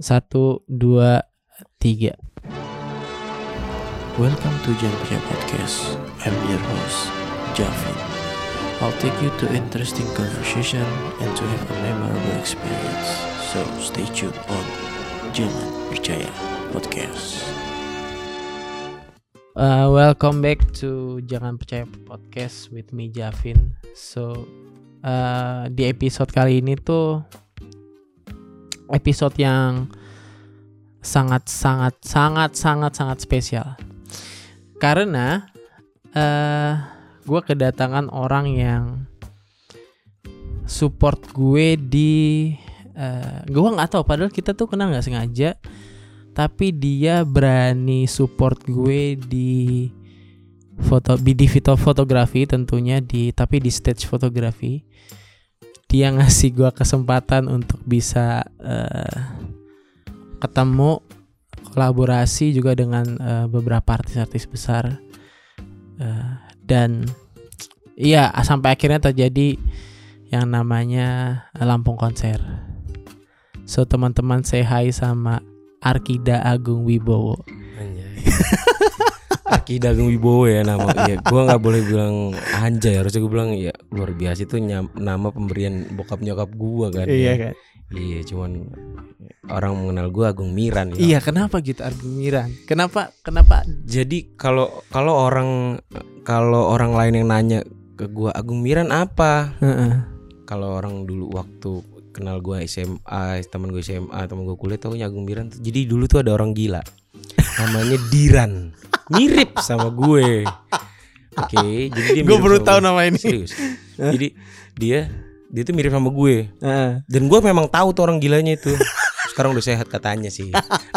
Satu, dua, tiga. Welcome to Janpia Podcast. I'm your host, Javin. I'll take you to interesting conversation and to have a memorable experience. So stay tuned on Jangan Percaya Podcast. Uh, welcome back to Jangan Percaya Podcast with me Javin. So uh, di episode kali ini tuh episode yang sangat sangat sangat sangat sangat spesial. Karena uh, gue kedatangan orang yang support gue di uh, gue nggak tahu padahal kita tuh kenal nggak sengaja tapi dia berani support gue di foto di foto fotografi tentunya di tapi di stage fotografi dia ngasih gue kesempatan untuk bisa uh, ketemu kolaborasi juga dengan uh, beberapa artis-artis besar uh, dan iya sampai akhirnya terjadi yang namanya Lampung konser. So teman-teman say hi sama Arkida Agung Wibowo. Aki Dagung Wibowo ya nama ya gue nggak boleh bilang anjay harusnya gue bilang ya luar biasa itu nyam, nama pemberian bokap nyokap gue kan Iya ya. kan? iya cuman orang mengenal gue Agung Miran ya Iya kenapa gitu Agung Miran? Kenapa kenapa? jadi kalau kalau orang kalau orang lain yang nanya ke gue Agung Miran apa kalau orang dulu waktu kenal gue SMA teman gue SMA teman gue kuliah tahunya Agung Miran jadi dulu tuh ada orang gila namanya Diran. Mirip sama gue. Oke jadi dia Gue baru tahu gue. nama ini. serius. Jadi dia dia tuh mirip sama gue. Heeh. dan gue memang tahu tuh orang gilanya itu. Sekarang udah sehat katanya sih.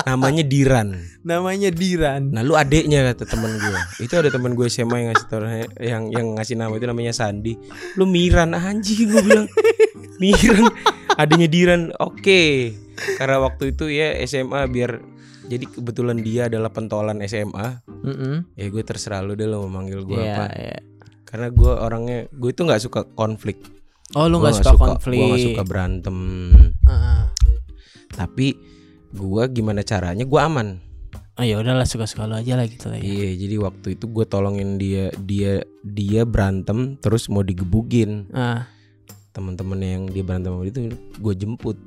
Namanya Diran. Namanya Diran. nah lu adeknya kata teman gue itu ada teman gue SMA yang ngasih tau yang yang ngasih nama itu namanya Sandi. Lu Miran. Anjing gue bilang. Miran. Adanya Diran. Oke. Karena waktu itu ya SMA biar jadi kebetulan dia adalah pentolan SMA Mm-mm. ya gue terserah lu deh lo mau manggil gue Iya, apa iya. karena gue orangnya gue itu nggak suka konflik Oh lu nggak suka, konflik? gue gak suka berantem Heeh. tapi gue gimana caranya gue aman Oh ya udahlah suka-suka lu aja lah gitu lah ya. iya jadi waktu itu gue tolongin dia dia dia berantem terus mau digebukin Ah, teman-teman yang dia berantem sama itu gue jemput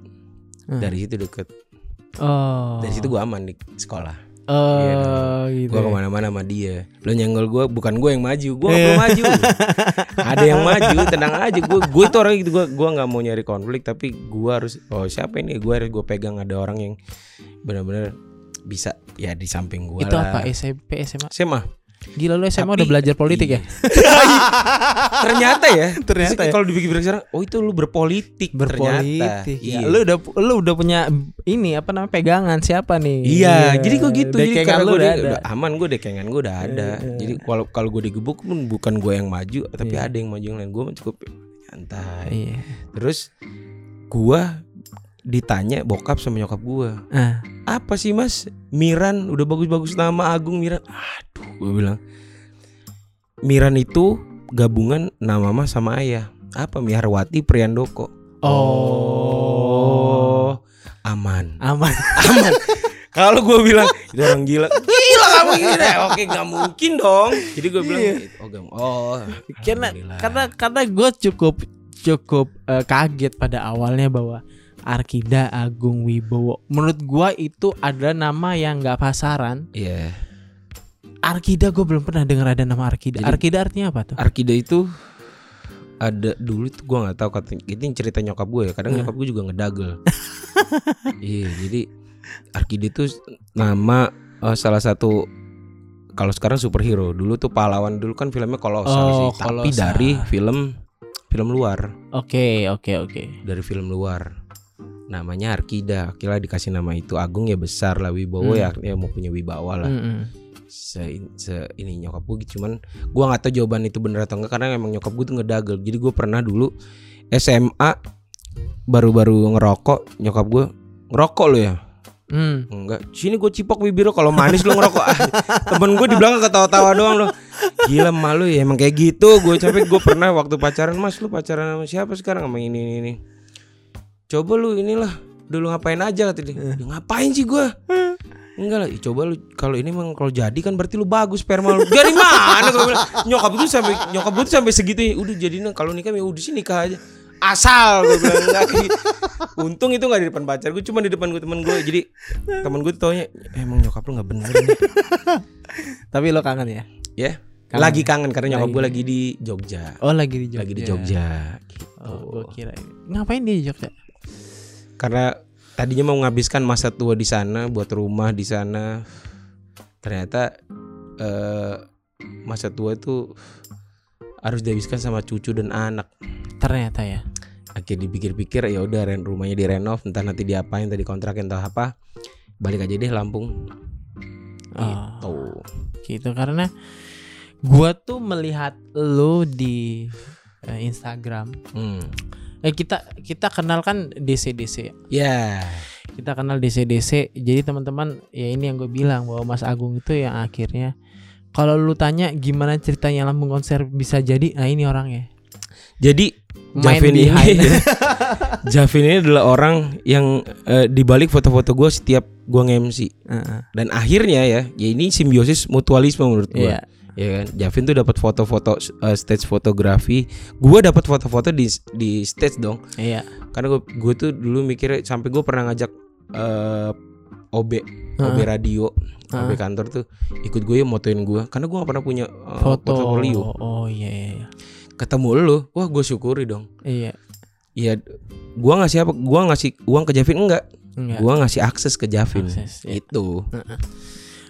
Hmm. dari situ deket oh. dari situ gue aman di sekolah Oh, dong. gitu. gue ya. ke mana-mana sama dia lo nyenggol gue bukan gue yang maju gue nggak perlu maju ada yang maju tenang aja gue gue itu orang gitu gue gue nggak mau nyari konflik tapi gue harus oh siapa ini gue harus gue pegang ada orang yang benar-benar bisa ya di samping gue Itu lah. apa SMP SMA? SMA Gila lu SMA Tapi- udah belajar politik ya? ternyata ya Ternyata ya. kalau dipikir-pikir sekarang oh itu lu berpolitik, ternyata Berpolitik. iya Ya. Lu udah lu udah punya ini apa namanya pegangan siapa nih? Iya, jadi kok gitu. Jadi Dekengan karena lu gue udah udah, aman gue dekengan gue udah ada. Iya, iya. Jadi kalau kalau gue digebuk pun bukan gue yang maju, tapi Iya. ada yang maju yang lain. Gue cukup santai. Iya. Terus gue ditanya bokap sama nyokap gue, Ah. apa sih mas? Miran udah bagus-bagus nama Agung Miran. Aduh, gue bilang Miran itu gabungan nama mas sama ayah. Apa Miharwati Priyandoko? Oh. aman. Aman. aman. Kalau gue bilang itu orang gila, gila kamu gila. Oke, nggak mungkin dong. Jadi gue bilang, Iya. oh, gak, oh, karena karena karena gue cukup cukup eh, kaget pada awalnya bahwa Arkida Agung Wibowo menurut gue itu adalah nama yang nggak pasaran Iya, Arkida gue belum pernah dengar ada nama Arkida Jadi- Arkida artinya apa tuh Arkida itu ada dulu tuh gue nggak tahu kata yang cerita nyokap gue ya. Kadang Nah. nyokap gue juga ngedagel. iya, jadi Arkida itu nama eh, salah satu kalau sekarang superhero. Dulu tuh pahlawan dulu kan filmnya kolosal Oh, sih. Tapi dari film film luar, oke oke oke dari film luar. Namanya Arkida. Akhirnya dikasih nama itu. Agung ya besar lah, Wibowo Hmm. ya, ya mau punya wibawa lah. Mm-mm. se, se ini nyokap gue cuman gua nggak tahu jawaban itu bener atau enggak karena emang nyokap gue tuh ngedagel jadi gue pernah dulu SMA baru-baru ngerokok nyokap gue ngerokok lo ya Hmm. enggak sini gue cipok bibir lo kalau manis lo ngerokok Ah, temen gue di belakang ketawa-tawa doang lo gila malu ya emang kayak gitu gue capek gue pernah waktu pacaran mas lu pacaran sama siapa sekarang sama ini ini, ini coba lu inilah udah lu ngapain aja kata dia "Ya ngapain sih gua Enggak lah, coba lu kalau ini emang kalau jadi kan berarti lu bagus sperma lu. Dari mana gua bilang. Nyokap itu sampai nyokap gue tuh sampai segitu udah jadinya kalau nikah ya udah sih nikah aja. Asal gue bilang enggak gitu. Untung itu nggak di depan pacar gue, cuma di depan gue temen gue. Jadi temen gue tuh taunya emang nyokap lu nggak bener nih. Tapi lo kangen ya? Ya. Kangen Lagi ya? kangen karena nyokap gue lagi di Jogja. Oh lagi di Jogja. Lagi di Jogja gitu. Oh, gue kira ngapain dia di Jogja? Karena tadinya mau menghabiskan masa tua di sana buat rumah di sana. Ternyata eh masa tua itu harus dihabiskan sama cucu dan anak. Ternyata ya. Akhirnya dipikir-pikir ya udah ren rumahnya direnov, entah nanti diapain, tadi kontrakin entah apa. Balik aja deh Lampung. Oh, Gitu. gitu karena gua tuh melihat lo di eh, Instagram. Hmm. Eh kita kita kenal kan DC-DC. Ya. Kita kenal DC-DC. Jadi teman-teman ya ini yang gue bilang bahwa Mas Agung itu yang akhirnya kalau lu tanya gimana ceritanya Lampung konser bisa jadi, nah ini orangnya. Jadi Main Javin ini. Javin ini adalah orang yang eh, di balik foto-foto gue setiap gue nge-MC Heeh. dan akhirnya ya ya ini simbiosis mutualisme menurut gue Iya. Ya kan Javin tuh dapat foto-foto eh, stage fotografi gue dapat foto-foto di di stage dong Iya. karena gue gue tuh dulu mikirnya sampai gue pernah ngajak eh, OB OB radio OB kantor tuh ikut gue ya motoin gue karena gue gak pernah punya eh, Foto. portfolio Oh iya iya. iya. ketemu lu wah gue syukuri dong Iya. Iya, gua ngasih apa? Gua ngasih uang ke Javin enggak? Enggak. Gua ngasih akses ke Javin. Akses, iya. Itu.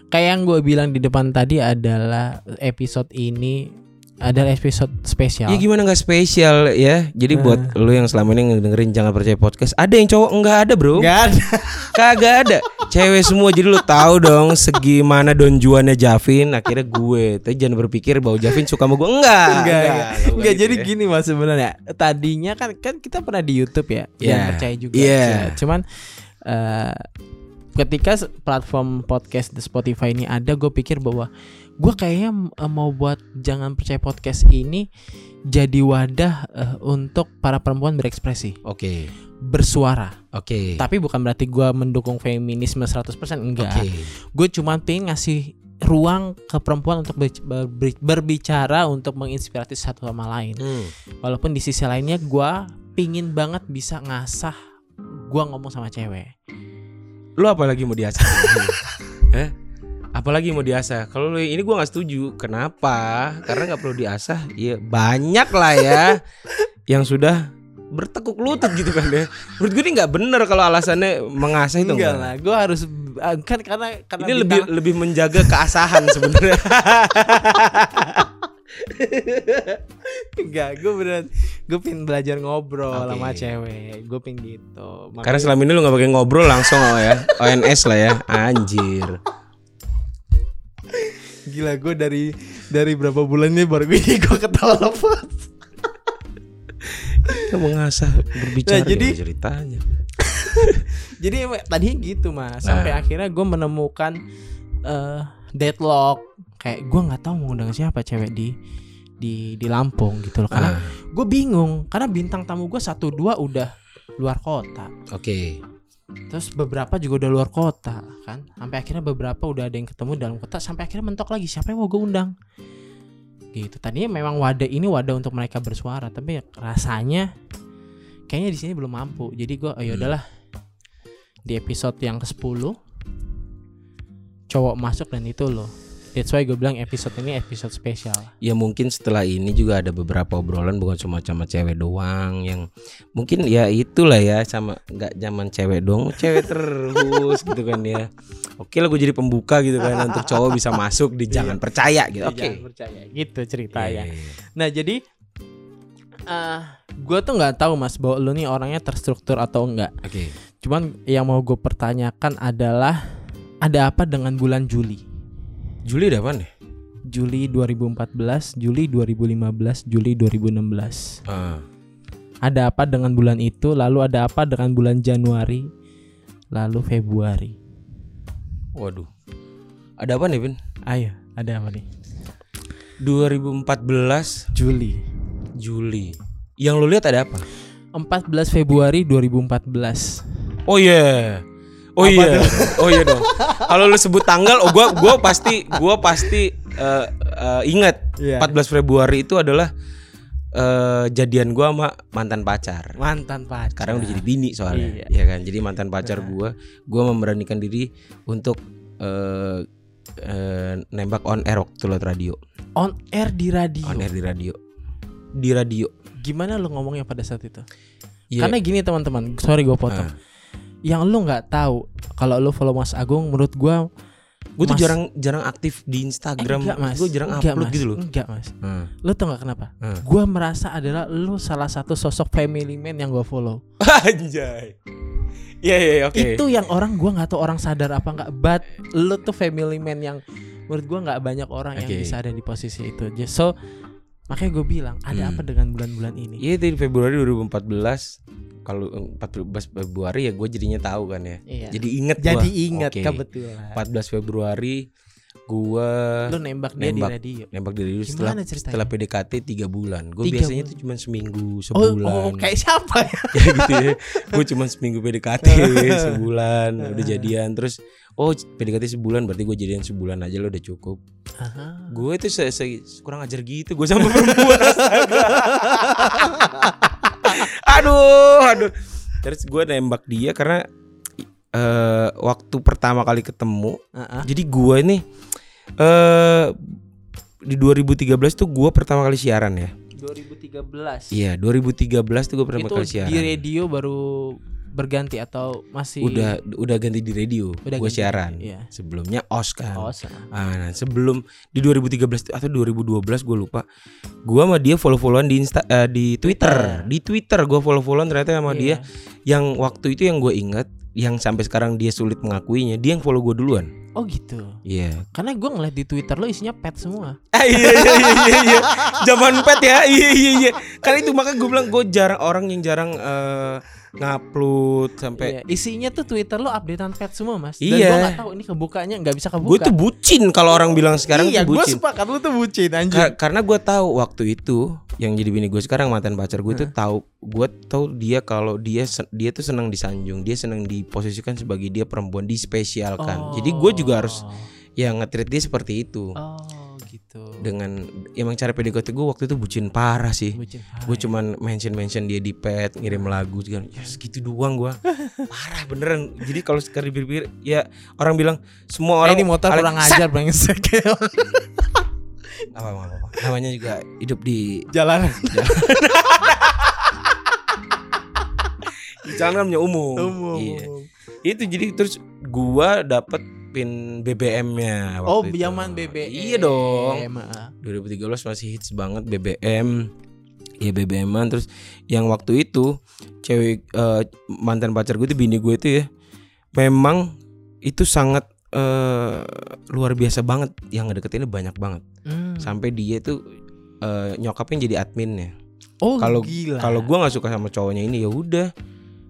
Kayak yang gue bilang di depan tadi adalah episode ini adalah episode spesial. Ya gimana nggak spesial ya? Jadi Eh. buat lu yang selama ini dengerin jangan percaya podcast, ada yang cowok enggak ada, Bro. Enggak ada. Kagak ada. Cewek semua jadi lu tahu dong segimana don juannya Javin, akhirnya gue. Tapi jangan berpikir bahwa Javin suka sama gue. Enggak. Enggak, enggak. Bukan Enggak, gitu jadi ya. gini Mas sebenarnya. Tadinya kan kan kita pernah di YouTube ya. Iya. Jangan percaya juga. Iya. Ya, Cuman eh, ketika platform podcast di Spotify ini ada, gue pikir bahwa gue kayaknya eh, mau buat jangan percaya podcast ini jadi wadah eh, untuk para perempuan berekspresi, Oke. bersuara. Oke. Tapi bukan berarti gue mendukung feminisme 100% enggak. Oke. gue cuma pengen ngasih ruang ke perempuan untuk ber- ber- berbicara untuk menginspirasi satu sama lain Hmm. walaupun di sisi lainnya gue pingin banget bisa ngasah gue ngomong sama cewek Lu apa lagi mau diasah? eh? Apalagi mau diasah? Kalau lu ini gua nggak setuju. Kenapa? Karena nggak perlu diasah. Ya banyak lah ya yang sudah bertekuk lutut gitu kan ya. Menurut gue ini nggak bener kalau alasannya mengasah itu enggak lah gue harus kan karena karena Ini lebih bintang- lebih menjaga keasahan sebenarnya. enggak gue beneran gue pengen belajar ngobrol Oke. sama cewek gue pengen gitu Karena Makanya- selama ini lu nggak pakai ngobrol langsung oh ya. ONS lah ya. Anjir. gila gue dari dari berapa bulan ini baru gue gue ketawa lepas Kita mengasah berbicara Nah, jadi- ceritanya. Jadi tadinya gitu mas Sampai Nah. akhirnya gue menemukan eh Deadlock Kayak gue nggak tahu mau undang siapa cewek di di di Lampung gitu loh. Karena Ah, gue bingung karena bintang tamu gue satu dua udah luar kota. Oke. terus beberapa juga udah luar kota kan? Sampai akhirnya beberapa udah ada yang ketemu dalam kota sampai akhirnya mentok lagi siapa yang mau gue undang? Gitu. Tadinya memang wadah ini wadah untuk mereka bersuara tapi ya rasanya kayaknya di sini belum mampu. Jadi gue oh ya udahlah di episode yang ke 10 cowok masuk dan itu loh that's why gue bilang episode ini episode spesial Ya mungkin setelah ini juga ada beberapa obrolan bukan cuma sama cewek doang yang mungkin ya itulah ya sama nggak zaman cewek doang cewek terus gitu kan ya. Oke lah gue jadi pembuka gitu kan untuk cowok bisa masuk di jangan percaya gitu. Oke. Jangan percaya gitu ceritanya Iya, iya, iya. Nah jadi eh gue tuh nggak tahu mas bahwa lu nih orangnya terstruktur atau enggak. Oke. Cuman yang mau gue pertanyakan adalah ada apa dengan bulan Juli? Juli ada apa nih? Juli 2014, Juli 2015, Juli 2016. Ah, Ada apa dengan bulan itu? Lalu ada apa dengan bulan Januari? Lalu Februari. waduh. Ada apa nih, Bin? Ayo, ada apa nih? 2014 Juli. Juli. Yang lu lihat ada apa? 14 Februari 2014. Oh iya. Oh Apa iya. Oh iya dong. Kalau lu sebut tanggal, oh gua gua pasti gua pasti eh, eh, ingat Iya. 14 Februari itu adalah eh, jadian gua sama mantan pacar. Mantan pacar. Sekarang udah jadi bini soalnya, Iya. ya kan. Jadi mantan pacar Nah. gua, gua memberanikan diri untuk eh, eh, nembak on air waktu lewat radio. on air di radio. On air di radio. Di radio. Gimana lu ngomongnya pada saat itu? Iya. Karena gini teman-teman, sorry gue potong. Ah. Yang lu nggak tahu kalau lu follow Mas Agung, menurut gua Gue tuh jarang jarang aktif di eh, Instagram. enggak, mas. Gue jarang Enggak, upload mas. gitu loh. Enggak mas. Hmm. Lu tau gak kenapa? Hmm. Gua merasa adalah lu salah satu sosok family man yang gua follow. Anjay. Iya iya iya, oke. Itu yang orang gua nggak tahu orang sadar apa nggak. But lu tuh family man yang menurut gua nggak banyak orang yang Oke. bisa ada di posisi itu. So makanya gue bilang ada Hmm. apa dengan bulan-bulan ini? Iya di Februari 2014 kalau eh, 14 Februari ya gue jadinya tahu kan ya. Iya. Jadi inget gua. Jadi ingat Oke. kebetulan. 14 Februari gua Lu nembak dia Nembak. di radio. nembak diri setelah Gimana ceritanya? setelah PDKT 3 bulan. Gue Tiga biasanya bulan. tuh cuma seminggu, Oh, sebulan. oh, kayak siapa ya? Kayak gitu ya. Gue cuma seminggu PDKT, sebulan udah jadian terus oh PDKT sebulan berarti gue jadian sebulan aja lo udah cukup. Aha. Gue tuh se se- kurang ajar gitu gue sama perempuan aduh, aduh. Terus gue nembak dia karena eh waktu pertama kali ketemu. Ah, ah. Jadi gue ini eh di 2013 tuh gue pertama kali siaran ya. 2013. Iya, 2013 tuh gue pertama itu kali siaran. di radio baru berganti atau masih Udah udah ganti di radio. Udah Gue ganti, siaran. iya. Sebelumnya OS kan. Sa- Ah, nah, sebelum di 2013 atau 2012 gue lupa. Gua sama dia follow-followan di Insta eh, di Twitter. Di Twitter gue follow-followan ternyata sama dia Iya. yang waktu itu yang gue ingat yang sampai sekarang dia sulit mengakuinya, dia yang follow gue duluan. Oh gitu. Iya. Karena gue ngeliat di Twitter lo isinya pet semua. Ah, iya iya iya iya iya. Zaman pet ya. Iya iya iya. Karena itu makanya gue bilang gue jarang orang yang jarang eh, ngupload sampai Iya, isinya tuh Twitter lo updatean pet semua mas. Iya. Dan gue nggak tahu ini kebukanya nggak bisa kebuka. gue tuh bucin kalau orang bilang sekarang iya, gue sepakat lo tuh bucin anjing. Ka- karena gue tahu waktu itu yang jadi bini gue sekarang mantan pacar gue tuh tahu gue tahu dia kalau dia dia tuh senang disanjung dia senang diposisikan sebagai dia perempuan dispesialkan jadi gue juga harus yang nge-treat dia seperti itu Oh gitu. dengan emang cara PDKT gue waktu itu bucin parah sih Bucin. gue cuman mention mention dia di pet ngirim lagu kan ya segitu doang gue parah beneran jadi kalau sekarang dipikir ya orang bilang semua Eh, orang ini motor kurang ajar brengsek. apa, apa, apa, namanya juga hidup di Jalan. Jangan punya umum. Umum. Iya. Itu jadi terus gua dapet pin BBM-nya Oh, waktu itu. zaman BBM. Iya dong. ah. 2013 masih hits banget BBM. Iya BBM-an terus yang waktu itu cewek eh, mantan pacar gue itu bini gue itu ya memang itu sangat eh, luar biasa banget yang ngedeketinnya banyak banget Hmm. sampai dia tuh eh, nyokapnya jadi adminnya Oh, kalau gila. kalau gua nggak suka sama cowoknya ini ya udah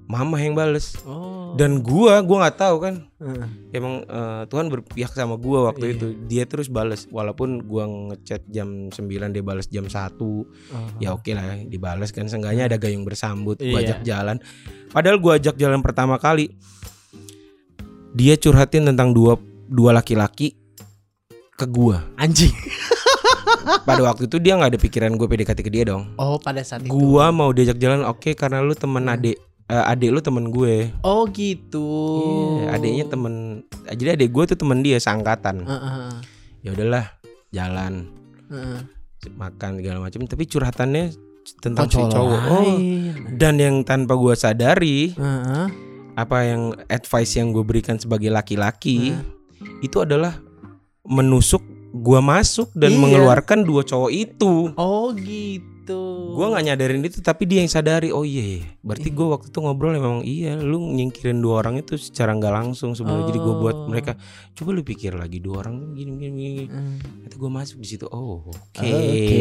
mama yang bales Oh. dan gua gua nggak tahu kan Heeh. emang eh, Tuhan berpihak sama gua waktu Iya. itu dia terus bales walaupun gua ngechat jam 9 dia balas jam 1 Oh. ya oke lah dibales kan seenggaknya ada gayung bersambut gua Iya. ajak jalan padahal gua ajak jalan pertama kali dia curhatin tentang dua dua laki-laki ke gua Anjing. pada waktu itu dia nggak ada pikiran gue PDKT ke dia dong Oh, pada saat itu. gua mau diajak jalan oke karena lu temen Hmm. adik eh, adik lu temen gue Oh, gitu. Iya, adiknya temen jadi adik gue tuh temen dia seangkatan Heeh. ya udahlah jalan Heeh. makan segala macam tapi curhatannya tentang Oh, si cowok oh dan yang tanpa gua sadari Heeh. apa yang advice yang gue berikan sebagai laki-laki Hmm. itu adalah menusuk gua masuk dan Iya. mengeluarkan dua cowok itu Oh, gitu. Gua nggak nyadarin itu tapi dia yang sadari oh iya iya. berarti gua waktu itu ngobrol memang iya lu nyingkirin dua orang itu secara nggak langsung sebenarnya jadi gua buat Oh. mereka coba lu pikir lagi dua orang gini gini, gini. Hmm. itu gua masuk di situ oh oke oke.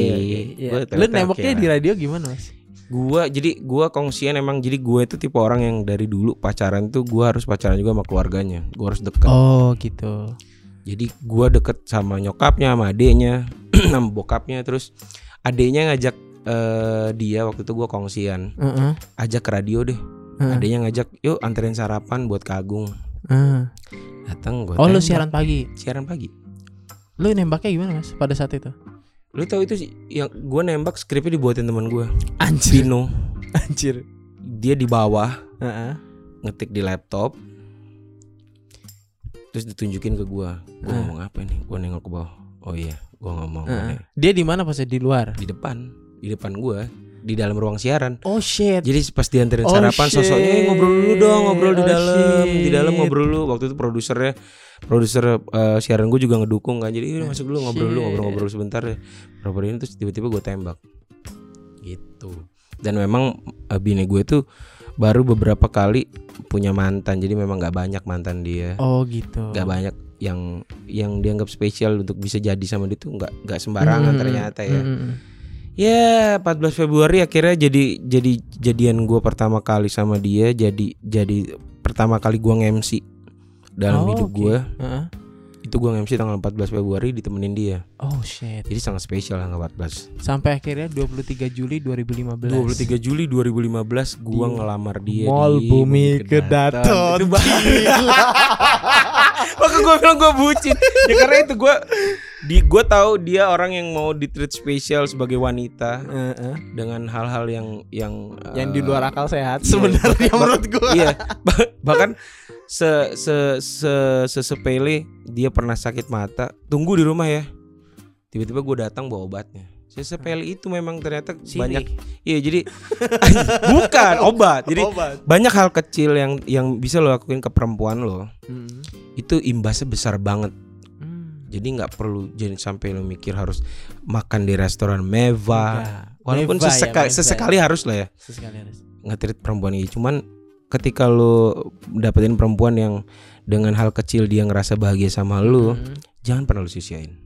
Iya. Gua Lu nembaknya oke di radio gimana, Mas? gua jadi gua kongsian emang jadi gua itu tipe orang yang dari dulu pacaran tuh gua harus pacaran juga sama keluarganya gua harus deket Oh, gitu. jadi gua deket sama nyokapnya sama adeknya sama bokapnya terus adeknya ngajak eh, dia waktu itu gua kongsian Heeh. ajak ke radio deh Heeh. adanya ngajak yuk anterin sarapan buat Kagung Ah. datang gue Oh lu siaran pagi. siaran pagi Lu nembaknya gimana mas pada saat itu? lu tahu itu sih, yang gue nembak skripnya dibuatin teman gue Anjir. Pino Anjir. dia di bawah Heeh. ngetik di laptop terus ditunjukin ke gue gue Ah. ngomong apa nih gue nengok ke bawah oh iya gue ngomong Heeh. Dia di mana pas di luar? di depan di depan gue di dalam ruang siaran Oh shit. jadi pas dianterin Oh, sarapan sosoknya "Eh, ngobrol dulu dong ngobrol di shit. Oh, dalam di dalam shit. ngobrol dulu waktu itu produsernya produser eh, siaran gue juga ngedukung kan jadi "Yaudah, masuk dulu ngobrol dulu Shit. ngobrol-ngobrol sebentar ya ngobrol ini terus tiba-tiba gue tembak gitu dan memang eh, bini gue tuh baru beberapa kali punya mantan jadi memang nggak banyak mantan dia Oh gitu. nggak banyak yang yang dianggap spesial untuk bisa jadi sama dia tuh nggak nggak sembarangan Hmm. ternyata ya Mm-mm. Ya 14 Februari akhirnya jadi jadi jadian gue pertama kali sama dia jadi jadi pertama kali gua nge-MC dalam Oh, hidup oke. gue Heeh. itu gua nge-MC tanggal 14 Februari ditemenin dia Oh shit. jadi sangat spesial tanggal 14 Sampai akhirnya 23 Juli 2015. 23 Juli 2015 gua Di ngelamar dia Mall di Bumi Kedaton. itu Maka gue bilang gue bucin Ya karena itu gue di gue tahu dia orang yang mau di treat spesial sebagai wanita Heeh. dengan hal-hal yang yang Yang eh, di luar akal sehat iya. sebenarnya Bah- menurut gua. iya Bah- bahkan se se se sesepele dia pernah sakit mata tunggu di rumah ya tiba-tiba gue datang bawa obatnya sesepele itu memang ternyata banyak iya jadi bukan obat jadi Obat. banyak hal kecil yang yang bisa lo lakuin ke perempuan lo Hmm. Itu imbasnya besar banget Hmm. jadi nggak perlu jadi sampai lo mikir harus makan di restoran mewah walaupun Meva ya, seseka- Meva. sesekali harus lah ya Sesekali harus. ngetrit perempuan ini cuman ketika lo dapetin perempuan yang dengan hal kecil dia ngerasa bahagia sama lo Hmm. jangan pernah lo sia-siain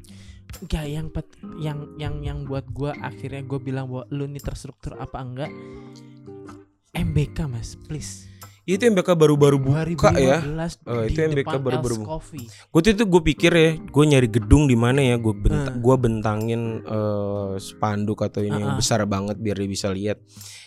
Enggak yang pet- yang yang yang buat gua akhirnya gue bilang bahwa lu ini terstruktur apa enggak MBK mas please itu MBK baru-baru buka ya 2015 Oh, di itu MBK baru-baru Els bu- Coffee. gue tuh itu gue pikir ya gue nyari gedung di mana ya gue benta- Hmm. gua bentangin eh, spanduk atau ini yang Ah-ah. besar banget biar dia bisa lihat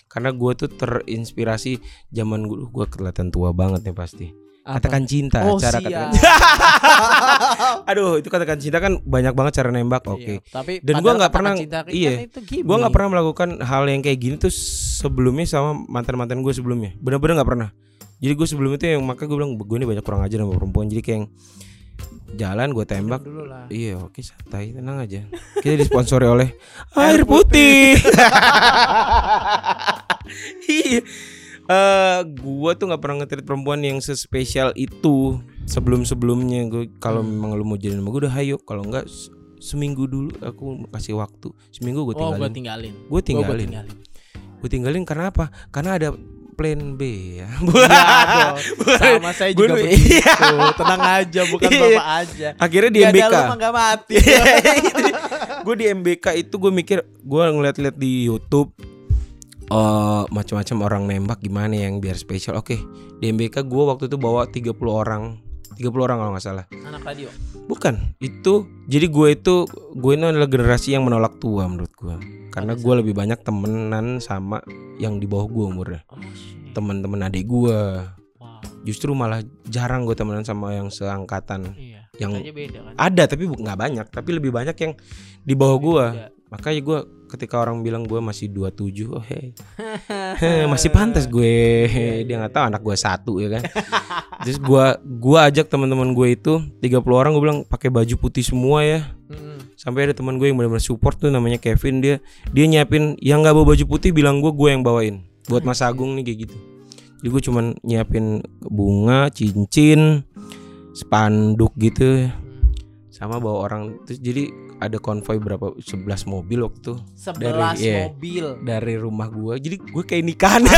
karena gue tuh terinspirasi zaman gue gue kelihatan tua banget nih pasti Apa? katakan cinta oh, cara siap. katakan aduh itu katakan cinta kan banyak banget cara nembak oke Iya, Tapi Dan gua nggak pernah- cinta kan iya. gimmick. gue nggak pernah melakukan hal yang kayak gini tuh sebelumnya sama mantan mantan gue sebelumnya bener-bener nggak pernah jadi gue sebelum itu yang maka gue bilang gue ini banyak kurang ajar sama perempuan. Jadi kayak yang jalan gue tembak. dulu lah. Iya oke santai tenang aja. Kita disponsori oleh Air Putih. Iya. Eh, gua tuh nggak pernah ngetrit perempuan yang sespesial itu sebelum sebelumnya gue kalau Hmm. memang lu mau jadi sama gue udah hayo kalau enggak se- seminggu dulu aku kasih waktu. Seminggu gue Oh, gua tinggalin. tinggalin. gue Oh, gua tinggalin. tinggalin. gue tinggalin karena apa? Karena ada plan B ya Iya dong. Sama saya juga dulu- begitu. Tenang aja, bukan Iya. bapak aja. akhirnya di Gak MBK ada lu mah gak mati. gue di MBK itu gue mikir gue ngeliat-liat di YouTube eh macam-macam orang nembak gimana yang biar spesial. Oke, di MBK gue waktu itu bawa 30 orang. 30 orang kalau nggak salah. Anak radio. Bukan, itu jadi gue itu gue ini adalah generasi yang menolak tua menurut gue. Karena gue lebih banyak temenan sama yang di bawah gue umurnya. Oh. Teman-teman adik gue. Wow. Justru malah jarang gue temenan sama yang seangkatan. Iya. Yang beda kan. ada tapi nggak banyak, tapi lebih banyak yang di bawah gue. Makanya gue ketika orang bilang gue masih 27 Oh hey Masih pantas gue Dia nggak tahu anak gue satu ya kan Terus gue gua ajak teman-teman gue itu 30 orang gue bilang pakai baju putih semua ya. Sampai ada teman gue yang benar-benar support tuh namanya Kevin. Dia dia nyiapin yang nggak bawa baju putih bilang gue gue yang bawain Buat Mas Agung nih kayak gitu. Jadi gue cuman nyiapin bunga, cincin, spanduk gitu sama bawa orang. Terus jadi ada konvoy berapa 11 mobil waktu itu. Sebelas iya. mobil. dari rumah gua. Jadi gue kayak nikahan.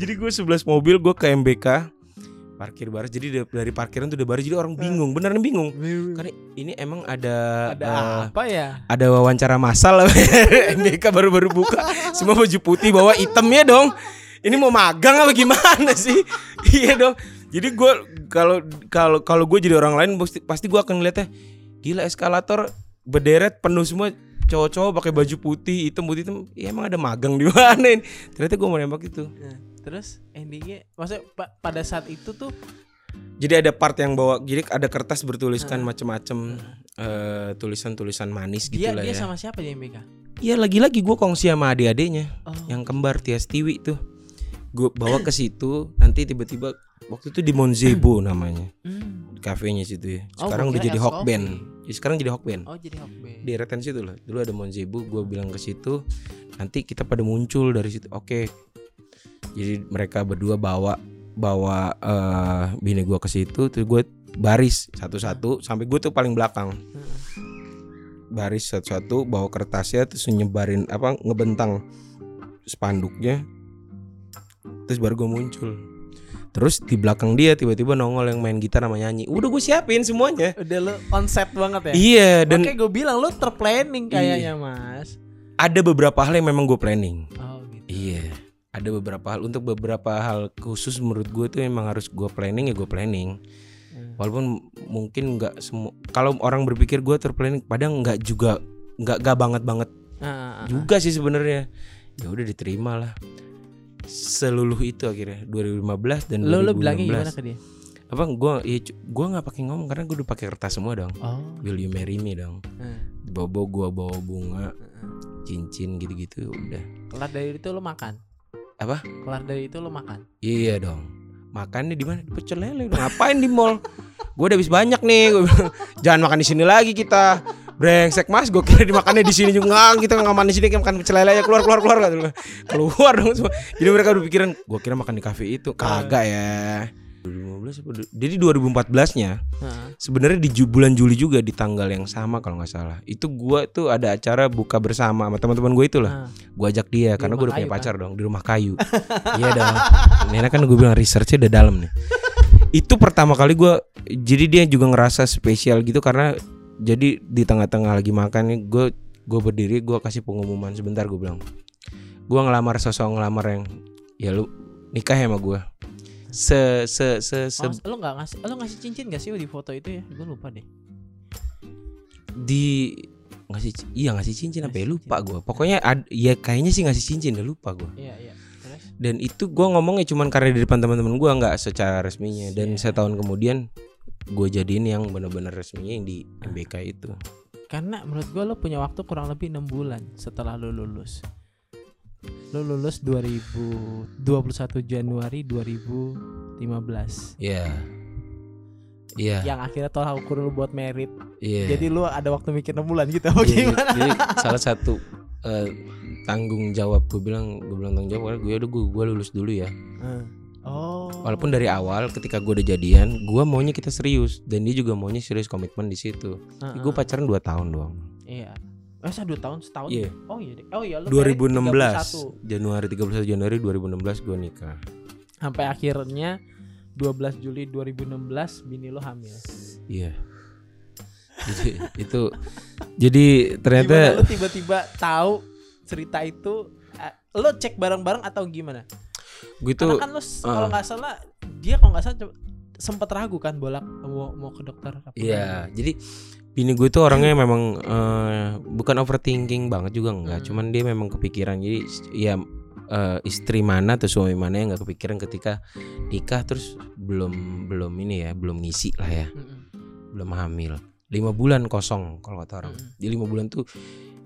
Jadi gue 11 mobil gue ke MBK parkir baris. Jadi da- dari parkiran tuh udah baris jadi orang bingung. Beneran bingung. Karena ini emang ada Ada eh, apa ya? ada wawancara massal MBK baru-baru buka. Semua baju putih bawa itemnya dong. Ini mau magang apa gimana sih? Iya dong. Jadi gue kalau kalau kalau gue jadi orang lain pasti pasti gue akan ngeliatnya gila eskalator berderet penuh semua cowok-cowok pakai baju putih hitam putih hitam. Ya emang ada magang di mana ini? Ternyata gue mau nembak itu. Nah, terus endingnya maksudnya pa- pada saat itu tuh jadi ada part yang bawa jadi ada kertas bertuliskan macem-macem eh, tulisan-tulisan manis gitu dia lah dia ya. sama siapa di MBK? Iya lagi-lagi gue kongsi sama adik-adiknya Oh. yang kembar Tias Tiwi tuh. Gue bawa ke situ nanti tiba-tiba waktu itu di Monzebo namanya. Hmm. kafenya situ ya. Oh, sekarang gua udah jadi Hokben coffee. ya, sekarang jadi Hokben Oh jadi Hokbe. di retensi situ lah dulu ada Monzebo gue bilang ke situ nanti kita pada muncul dari situ. Oke jadi mereka berdua bawa bawa eh bini gue ke situ terus gue baris satu-satu sampai gue tuh paling belakang. Baris satu-satu bawa kertasnya terus nyebarin apa ngebentang spanduknya. Terus baru gue muncul. Terus di belakang dia tiba-tiba nongol yang main gitar sama nyanyi. Udah gue siapin semuanya. Udah lu on set banget ya? iya dan Oke gue bilang lu terplanning kayaknya mas. ada beberapa hal yang memang gue planning. Oh gitu. iya ada beberapa hal untuk beberapa hal khusus menurut gue tuh emang harus gue planning ya gue planning Hmm. walaupun mungkin nggak semua kalau orang berpikir gue terplanning padahal nggak juga nggak gak banget banget Ah, ah, ah. juga sih sebenarnya ya udah diterima lah seluluh itu akhirnya 2015 dan lu 2016 bilangnya gimana ke dia? apa gue ya gua nggak pakai ngomong karena gue udah pakai kertas semua dong Oh. will you marry me dong Nah, bawa gue bawa bunga heeh. cincin gitu-gitu udah Kelar dari itu lu makan. Apa? Kelar dari itu lu makan. iya dong. Makannya di mana? Di pecel lele ngapain di mall? Gue udah habis banyak nih. Gue bilang jangan makan di sini lagi kita. Brengsek mas. Gue kira dimakannya di sini juga. Nggak, kita nggak makan di sini kita makan pecel lele aja. Keluar keluar keluar gue. keluar dong semua. Jadi mereka udah pikiran gue kira makan di kafe itu. Kagak ya. 2015 apa du- jadi 2014 nya Heeh. Sebenarnya di ju- bulan Juli juga di tanggal yang sama kalau nggak salah. Itu gue tuh ada acara buka bersama sama teman-teman gue itu lah Nah, gue ajak dia karena rumah gue udah punya pacar dong di rumah kayu. Iya dong ini kan gue bilang researchnya udah dalam nih. Itu pertama kali gue jadi dia juga ngerasa spesial gitu karena jadi di tengah-tengah lagi makan nih gue gue berdiri gue kasih pengumuman sebentar gue bilang gue ngelamar sosok ngelamar yang ya lu nikah ya sama gue se se se, se- oh, lu nggak ngasih lu ngasih cincin gak sih di foto itu ya? Gue lupa deh. di ngasih iya ngasih cincin apa ya lupa gue pokoknya ad, ya kayaknya sih ngasih cincin udah lupa gue Iya iya. Terus? dan itu gue ngomongnya cuman karena di depan teman-teman gue nggak secara resminya dan Iya. setahun kemudian gue jadiin yang benar-benar resminya yang di MBK itu Karena menurut gue lo punya waktu kurang lebih enam bulan setelah lo lulus. Lo lulus 2021 Januari 2015. Iya iya Yang akhirnya tolak ukur lo buat merit. iya Jadi lo ada waktu mikir 6 bulan gitu apa Iya, gimana? jadi salah satu eh, tanggung jawab gue bilang gue bilang tanggung jawab karena gue udah gue gue lulus dulu ya Eh. Oh. walaupun dari awal ketika gue udah jadian gue maunya kita serius dan dia juga maunya serius komitmen di situ Heeh. gue pacaran 2 tahun doang Iya. Masa 2 tahun setahun? Iya. Oh iya deh. Oh iya merit 2016 31. Januari 31 Januari 2016 gue nikah Sampai akhirnya 12 Juli 2016 bini lo hamil. Iya. Jadi itu jadi ternyata tiba-tiba tahu cerita itu eh, lo cek bareng-bareng atau gimana? gue Karena tuh kan lo uh. kalau nggak salah dia kalau nggak salah sempat ragu kan bolak mau mau ke dokter iya, jadi bini gue tuh orangnya memang eh, bukan overthinking banget juga enggak, Hmm. cuman dia memang kepikiran. Jadi ya eh, istri mana atau suami mana yang nggak kepikiran ketika nikah terus belum belum ini ya, belum ngisi lah ya, Mm-mm. belum hamil. Lima bulan kosong kalau kata orang. Mm-mm. Di lima bulan tuh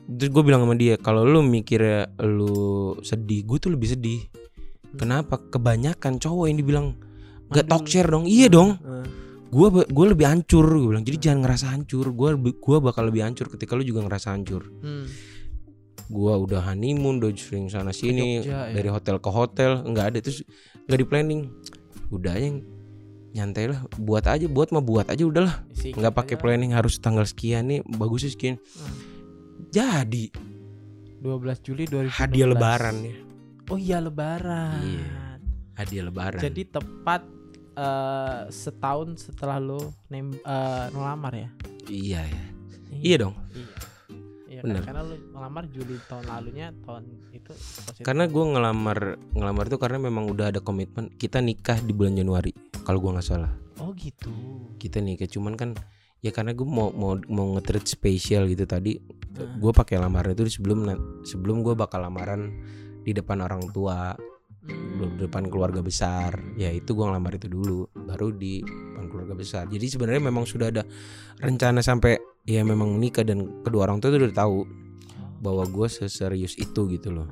terus gue bilang sama dia kalau lu mikir lu sedih, gue tuh lebih sedih. Kenapa? Kebanyakan cowok yang dibilang gak talk share dong. Iya dong. Gua gue lebih hancur gue bilang. Jadi jangan ngerasa hancur. Gua lebih- gua bakal lebih hancur ketika lu juga ngerasa hancur. hmm. Gua udah honeymoon, udah sering sana sini, Jogja, ya. dari hotel ke hotel, nggak ada terus nggak di planning. Udah aja nyantai lah, buat aja, buat mah buat aja udahlah. Nggak pakai planning harus tanggal sekian nih, bagusnya sekian. Hmm. Jadi 12 Juli 2016 hadiah lebaran ya. oh iya lebaran Iya. Hadiah lebaran. jadi tepat eh, setahun setelah lo nem eh, ngelamar ya iya ya. Iya dong. iya Iya? Bener. karena lo ngelamar Juli tahun lalunya tahun itu positif. Karena gue ngelamar ngelamar itu karena memang udah ada komitmen kita nikah di bulan Januari kalau gua nggak salah oh gitu kita nikah cuman kan ya karena gue mau mau mau nge-treat spesial gitu tadi Hmm. gue pakai lamaran itu sebelum sebelum gue bakal lamaran di depan orang tua di depan keluarga besar. Ya itu gue ngelamar itu dulu baru di depan keluarga besar. Jadi sebenarnya memang sudah ada rencana sampai ya memang menikah dan kedua orang tua itu udah tahu bahwa gue seserius itu gitu loh.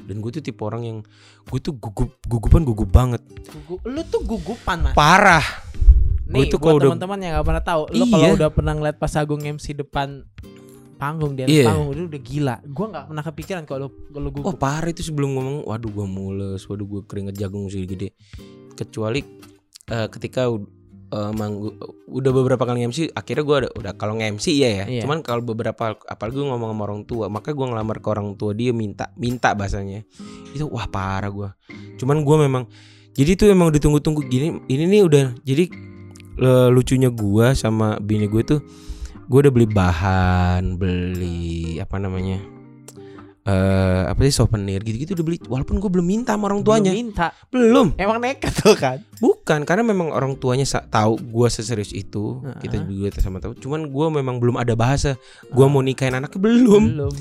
Dan gue tuh tipe orang yang gue tuh gugup gugupan gugup banget. Gugu- lu tuh gugupan mas. Parah. Nih tuh buat kalau udah- teman-teman yang gak pernah tahu lu kalau Iya. udah pernah ngeliat pas Agung MC depan panggung di atas Iya. panggung itu udah gila. Gua nggak pernah kepikiran kalau kalau oh gugup parah itu sebelum ngomong waduh gue mules waduh gue keringet jagung sih gede. Kecuali eh, ketika u- eh, manggu udah beberapa kali MC akhirnya gue udah, udah kalau nge-MC iya ya. Iya. cuman kalau beberapa apalagi gue ngomong sama orang tua maka gue ngelamar ke orang tua dia minta minta bahasanya. Itu wah parah gue cuman gue memang jadi itu emang ditunggu-tunggu. Gini ini nih udah jadi le- lucunya gue sama bini gue tuh gue udah beli bahan beli apa namanya eh apa sih souvenir gitu-gitu udah beli. Walaupun gue belum minta sama orang tuanya. Belum minta. Belum. Emang nekat tuh kan? Bukan karena memang orang tuanya tahu gue seserius itu. Heeh. kita juga sama tahu. Cuman gue memang belum ada bahasa. Gue mau nikahin anaknya belum. Belum.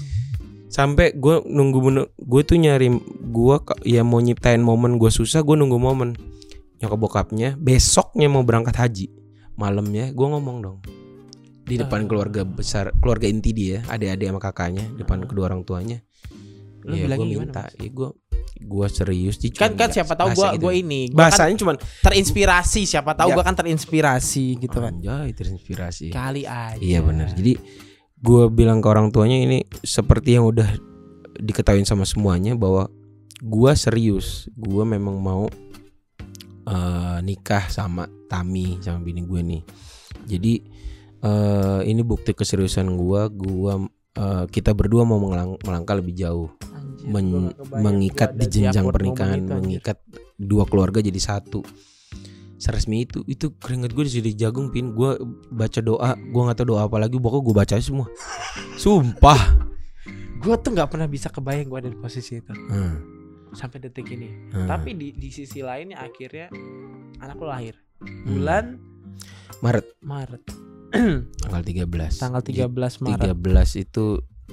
Sampai gue nunggu gue tuh nyari gue ya mau nyiptain momen gue susah gue nunggu momen. Nyokap bokapnya besoknya mau berangkat haji. Malamnya gue ngomong dong di depan keluarga besar keluarga inti dia adik-adik sama kakaknya depan kedua orang tuanya Lu ya gue gimana, minta Mas? ya gue gue serius Ji, kan kan siapa tahu bahasa gua gitu. gua ini gua kan bahasanya cuman terinspirasi siapa tahu Ya. gua kan terinspirasi gitu kan anjay terinspirasi kali aja Iya benar. Jadi gue bilang ke orang tuanya ini seperti yang udah diketahui sama semuanya bahwa gue serius. Gue memang mau eh, nikah sama Tami sama bini gue nih. Jadi eh, ini bukti keseriusan gue. Gue eh, kita berdua mau mengelang- melangkah lebih jauh, Anjir, Men- gua mengikat gua di jenjang pernikahan, anjir. mengikat dua keluarga jadi satu. Seresmi itu, itu keringet gue di jagung pin. Gue baca doa, gue nggak tahu doa apa lagi. Pokoknya gue baca semua. Sumpah. Gua tuh nggak pernah bisa kebayang gua ada di posisi itu Hmm, sampai detik ini hmm. tapi di di sisi lainnya akhirnya anak lo lahir Hmm. bulan Maret Maret tanggal 13 tanggal 13 Maret. 13 itu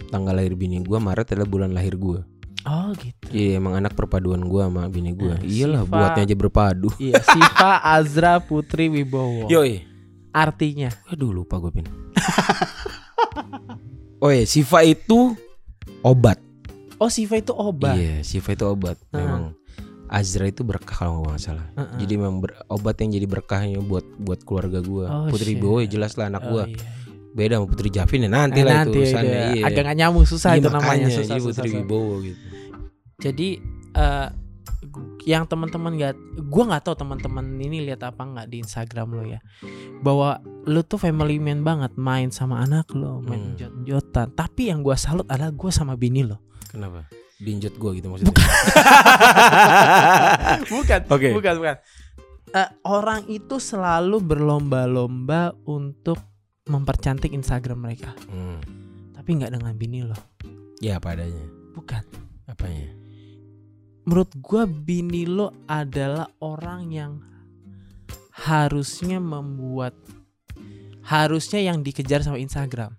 tanggal lahir bini gue Maret adalah bulan lahir gue oh gitu. Iya emang anak perpaduan gue sama bini gue Nah, Iyalah Siva- buatnya aja berpadu. Iya Siva Azra Putri Wibowo. Yoi. Artinya? Aduh lupa gue pin. Oh iya Siva itu obat. Oh Siva itu obat? Iya Siva itu obat. Memang Azra itu berkah kalau nggak salah Heeh. Jadi memang ber- obat yang jadi berkahnya buat buat keluarga gue Oh, Putri. Bowo ya jelas lah anak Oh, gue iya. Beda sama Putri Javin ya nanti Eh, lah nanti itu urusannya iya. agak gak nyambung susah Iya, itu namanya makanya, susah, jadi susah, Putri susah. Wibowo gitu jadi eh, yang teman-teman nggak gua nggak tahu teman-teman ini lihat apa nggak di Instagram lo ya bahwa lu tuh family man banget main sama anak lo main Hmm. jot-jotan tapi yang gua salut adalah gua sama bini lo Kenapa? Dinjot gue gitu maksudnya Bukan. bukan Oke. bukan bukan Eh, orang itu selalu berlomba-lomba untuk mempercantik Instagram mereka Hmm. tapi nggak dengan bini lo Ya apa adanya bukan Apanya menurut gua bini lo adalah orang yang harusnya membuat harusnya yang dikejar sama Instagram.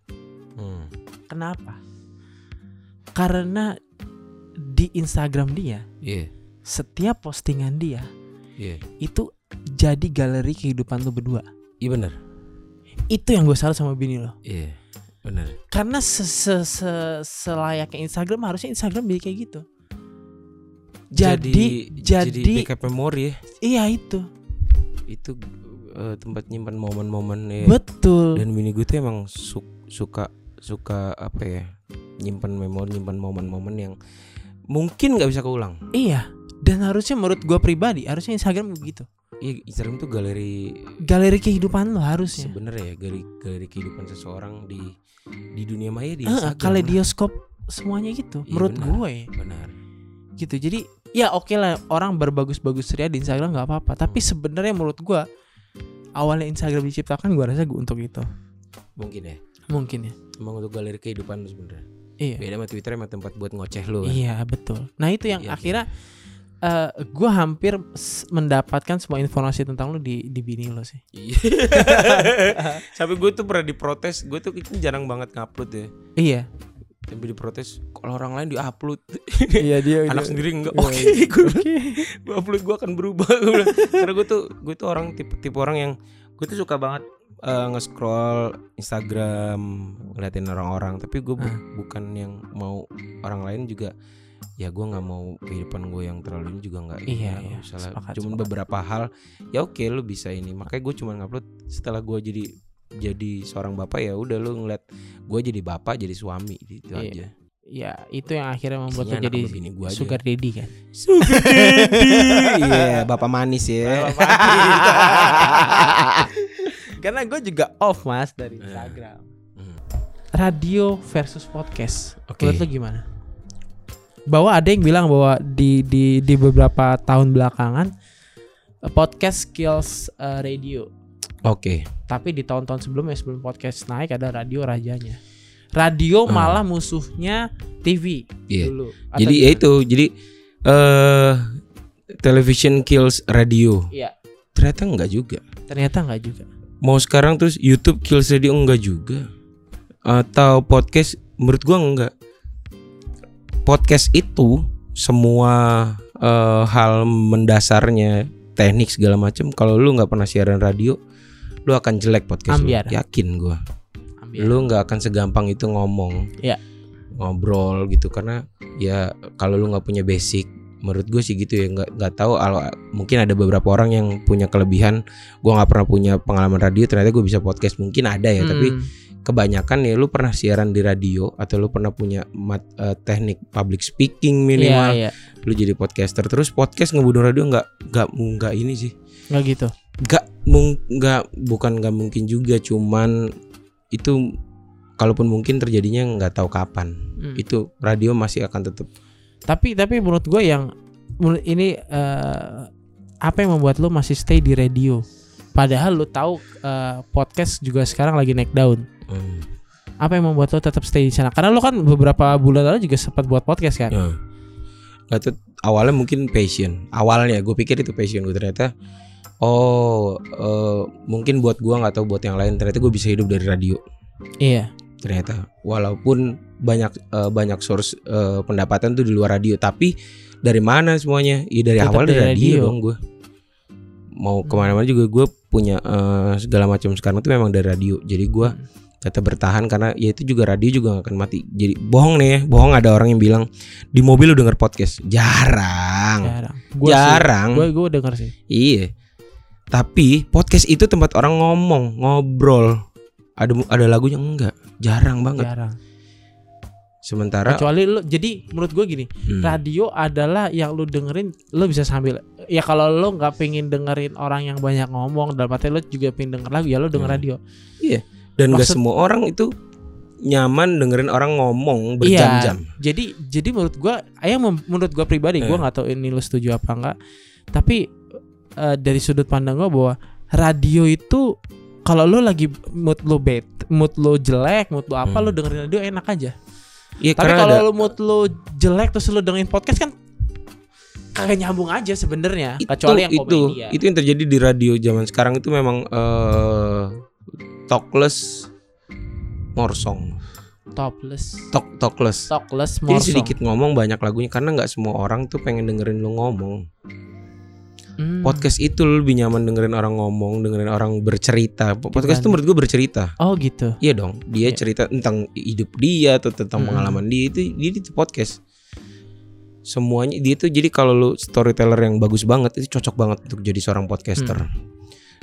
hmm. Kenapa? Karena di Instagram dia Iya setiap postingan dia Iya itu jadi galeri kehidupan lo berdua. Iya bener Itu yang gue salut sama bini lo. Iya bener Karena se -se -se selayaknya Instagram harusnya Instagram jadi kayak gitu. Jadi jadi, jadi backup memori ya iya itu itu eh, tempat nyimpan momen-momen ya betul. dan bini gue tuh emang su- suka suka apa ya nyimpan memori nyimpan momen-momen yang mungkin nggak bisa keulang Iya. Dan harusnya menurut gua pribadi harusnya Instagram begitu. Iya Instagram tuh galeri Galeri kehidupan lo harusnya. sebenarnya ya galeri galeri kehidupan seseorang di di dunia maya di Instagram lah. kaleidoskop semuanya gitu. Iya, menurut benar. gue benar gitu. Jadi ya oke lah orang berbagus-bagus ria di Instagram nggak apa-apa. Tapi sebenarnya menurut gua awalnya Instagram diciptakan gua rasa gua untuk itu. mungkin ya Mungkin ya. emang untuk galeri kehidupan sebenarnya Iya. beda sama Twitter emang tempat buat ngoceh lu kan? Iya betul. Nah itu yang Iya, akhirnya eh gue hampir mendapatkan semua informasi tentang lu di di bini lo sih. Iya. Sampai gue tuh pernah diprotes, gue tuh kan jarang banget ngupload ya. iya. Sampai diprotes kalau orang lain diupload, iya dia anak sendiri enggak. Iya, Oke, iya. gue gue upload gue akan berubah. Gua. Karena gue tuh gue tuh orang tipe tipe orang yang gue tuh suka banget eh, nge-scroll Instagram ngeliatin orang-orang, tapi gue bu- Ah. bukan yang mau orang lain juga ya gue nggak mau kehidupan gue yang terlalu ini juga nggak Iya, iya. usah lah. Sepakat, cuman sepakat. beberapa hal ya oke lu bisa ini makanya gue cuma ngupload setelah gue jadi jadi seorang bapak ya udah lu ngeliat gue jadi bapak jadi suami gitu Iya. aja ya itu yang akhirnya membuat Isinya jadi gua aja. sugar daddy kan. Sugar daddy Iya bapak manis ya Karena gue juga off mas dari Iya. Instagram. Hmm. Radio versus podcast. Oke. Menurut lo gimana? Bahwa ada yang bilang bahwa di di di beberapa tahun belakangan eh, podcast kills eh, radio. Oke Tapi di tahun-tahun sebelumnya sebelum podcast naik ada radio rajanya. Radio Hmm. malah musuhnya TV Iya. dulu. Atau Jadi ya itu Jadi eh Television kills radio Iya. Ternyata enggak juga Ternyata nggak juga. Mau sekarang terus YouTube kills radio enggak juga Atau podcast Menurut gua enggak Podcast itu Semua eh, hal mendasarnya Teknik segala macam Kalau lu nggak pernah siaran radio Lu akan jelek podcast lu Ambiar. Yakin gua Ambil. lu nggak akan segampang itu ngomong Iya. ngobrol gitu karena ya kalau lu nggak punya basic menurut gue sih gitu ya nggak nggak tahu kalau mungkin ada beberapa orang yang punya kelebihan gua nggak pernah punya pengalaman radio ternyata gue bisa podcast mungkin ada ya tapi Hmm. kebanyakan ya lu pernah siaran di radio atau lu pernah punya mat- eh, teknik public speaking minimal iya. lu jadi podcaster terus podcast ngebunuh radio nggak nggak nggak ini sih Nggak gitu. nggak nggak bukan nggak mungkin juga cuman itu kalaupun mungkin terjadinya nggak tahu kapan Hmm. itu radio masih akan tetap Tapi tapi menurut gue yang menurut ini eh, apa yang membuat lo masih stay di radio? Padahal lo tahu eh, podcast juga sekarang lagi naik daun. hmm, Apa yang membuat lo tetap stay di sana? Karena lo kan beberapa bulan lalu juga sempat buat podcast kan? ya. Nggak tahu, awalnya mungkin passion awalnya gue pikir itu passion gue ternyata oh eh, mungkin buat gua nggak tahu buat yang lain ternyata gue bisa hidup dari radio Iya. Ternyata walaupun banyak eh, banyak source eh, pendapatan tuh di luar radio tapi dari mana semuanya ya dari Tetap awal dari radio, radio. dong gue mau Hmm. ke mana-mana juga gue punya eh, segala macam sekarang itu memang dari radio jadi gue Hmm. tetap bertahan karena ya itu juga radio juga gak akan mati jadi bohong nih ya bohong ada orang yang bilang di mobil lu denger podcast jarang Jarang. Gua jarang Gue gue denger sih. iya tapi podcast itu tempat orang ngomong ngobrol ada ada lagunya enggak jarang banget Jarang. sementara Kecuali lo jadi menurut gue gini, Hmm. radio adalah yang lu dengerin lo bisa sambil ya kalau lo nggak pengen dengerin orang yang banyak ngomong dalam arti lo juga pengen denger lagu ya lo denger Hmm. radio dan gak maksud- semua orang itu nyaman dengerin orang ngomong Iya. berjam-jam jadi jadi menurut gua ayah menurut gua pribadi gua Eh. nggak tahu ini lo setuju apa enggak tapi eh, dari sudut pandang gua bahwa radio itu kalau lo lagi mood lo bad mood lo jelek mood lo apa Hmm. lo dengerin radio enak aja. Iya tapi kalau lo mood lo jelek terus lo dengerin podcast kan kagak nyambung aja sebenarnya kecuali yang itu komedi ya. itu yang terjadi di radio zaman sekarang itu memang eh talkless more song topless. Talk talkless talkless jadi more song. sedikit ngomong banyak lagunya karena nggak semua orang tuh pengen dengerin lu ngomong Hmm. podcast itu lu lebih nyaman dengerin orang ngomong dengerin orang bercerita. Podcast itu menurut gue bercerita. Oh gitu. Iya dong. Dia Iya. cerita tentang hidup dia atau tentang Hmm. pengalaman dia itu dia itu podcast. Semuanya dia tuh jadi kalau lu storyteller yang bagus banget itu cocok banget untuk jadi seorang podcaster. Hmm.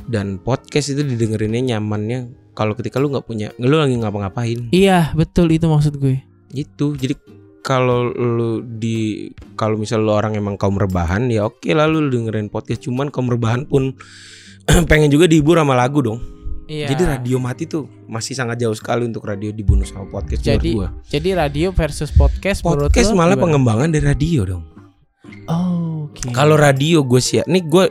dan podcast itu didengerinnya nyamannya kalau ketika lu nggak punya lu lagi ngapa-ngapain. Iya betul itu maksud gue. Gitu jadi kalau lu di kalau misal lu orang emang kaum rebahan ya oke lalu lu dengerin podcast. Cuman kaum rebahan pun pengen juga dihibur sama lagu dong. Iya. Jadi radio mati tuh masih sangat jauh sekali untuk radio dibunuh sama podcast Jadi, gua. jadi radio versus podcast podcast malah gimana? pengembangan dari radio dong. Oh oke. Kalau radio gue siar nih gue